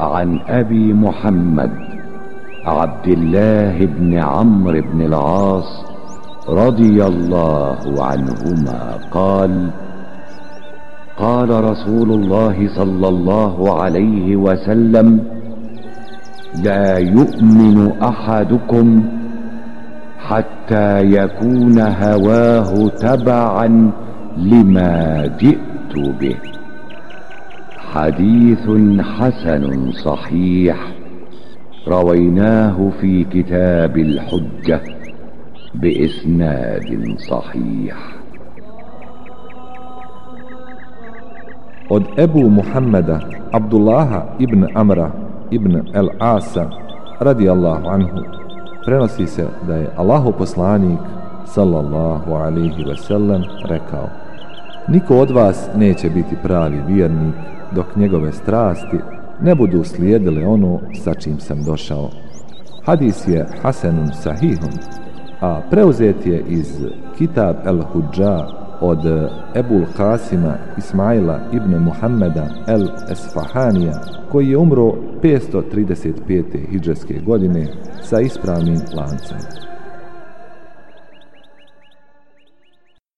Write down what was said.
عن أبي محمد عبد الله بن عمرو بن العاص رضي الله عنهما قال قال رسول الله صلى الله عليه وسلم لا يؤمن أحدكم حتى يكون هواه تبعا لما جئت به. حديث حسن صحيح رويناه في كتاب الحجة بإسناد صحيح Od Ebu Muhammeda, Abdullaha ibn Amra ibn El-Asa, radijallahu anhu, prenosi se da je Allahu poslanik, sallallahu alaihi ve sellem, rekao Niko od vas neće biti pravi vjernik dok njegove strasti ne budu slijedile ono sa čim sam došao. Hadis je Hasanun Sahihun, a preuzet je iz Kitab el-Hudža od Ebul Kasima Ismaila ibn Muhammeda el-Esfahanija, koji je umro 535. hijđarske godine sa ispravnim lancem.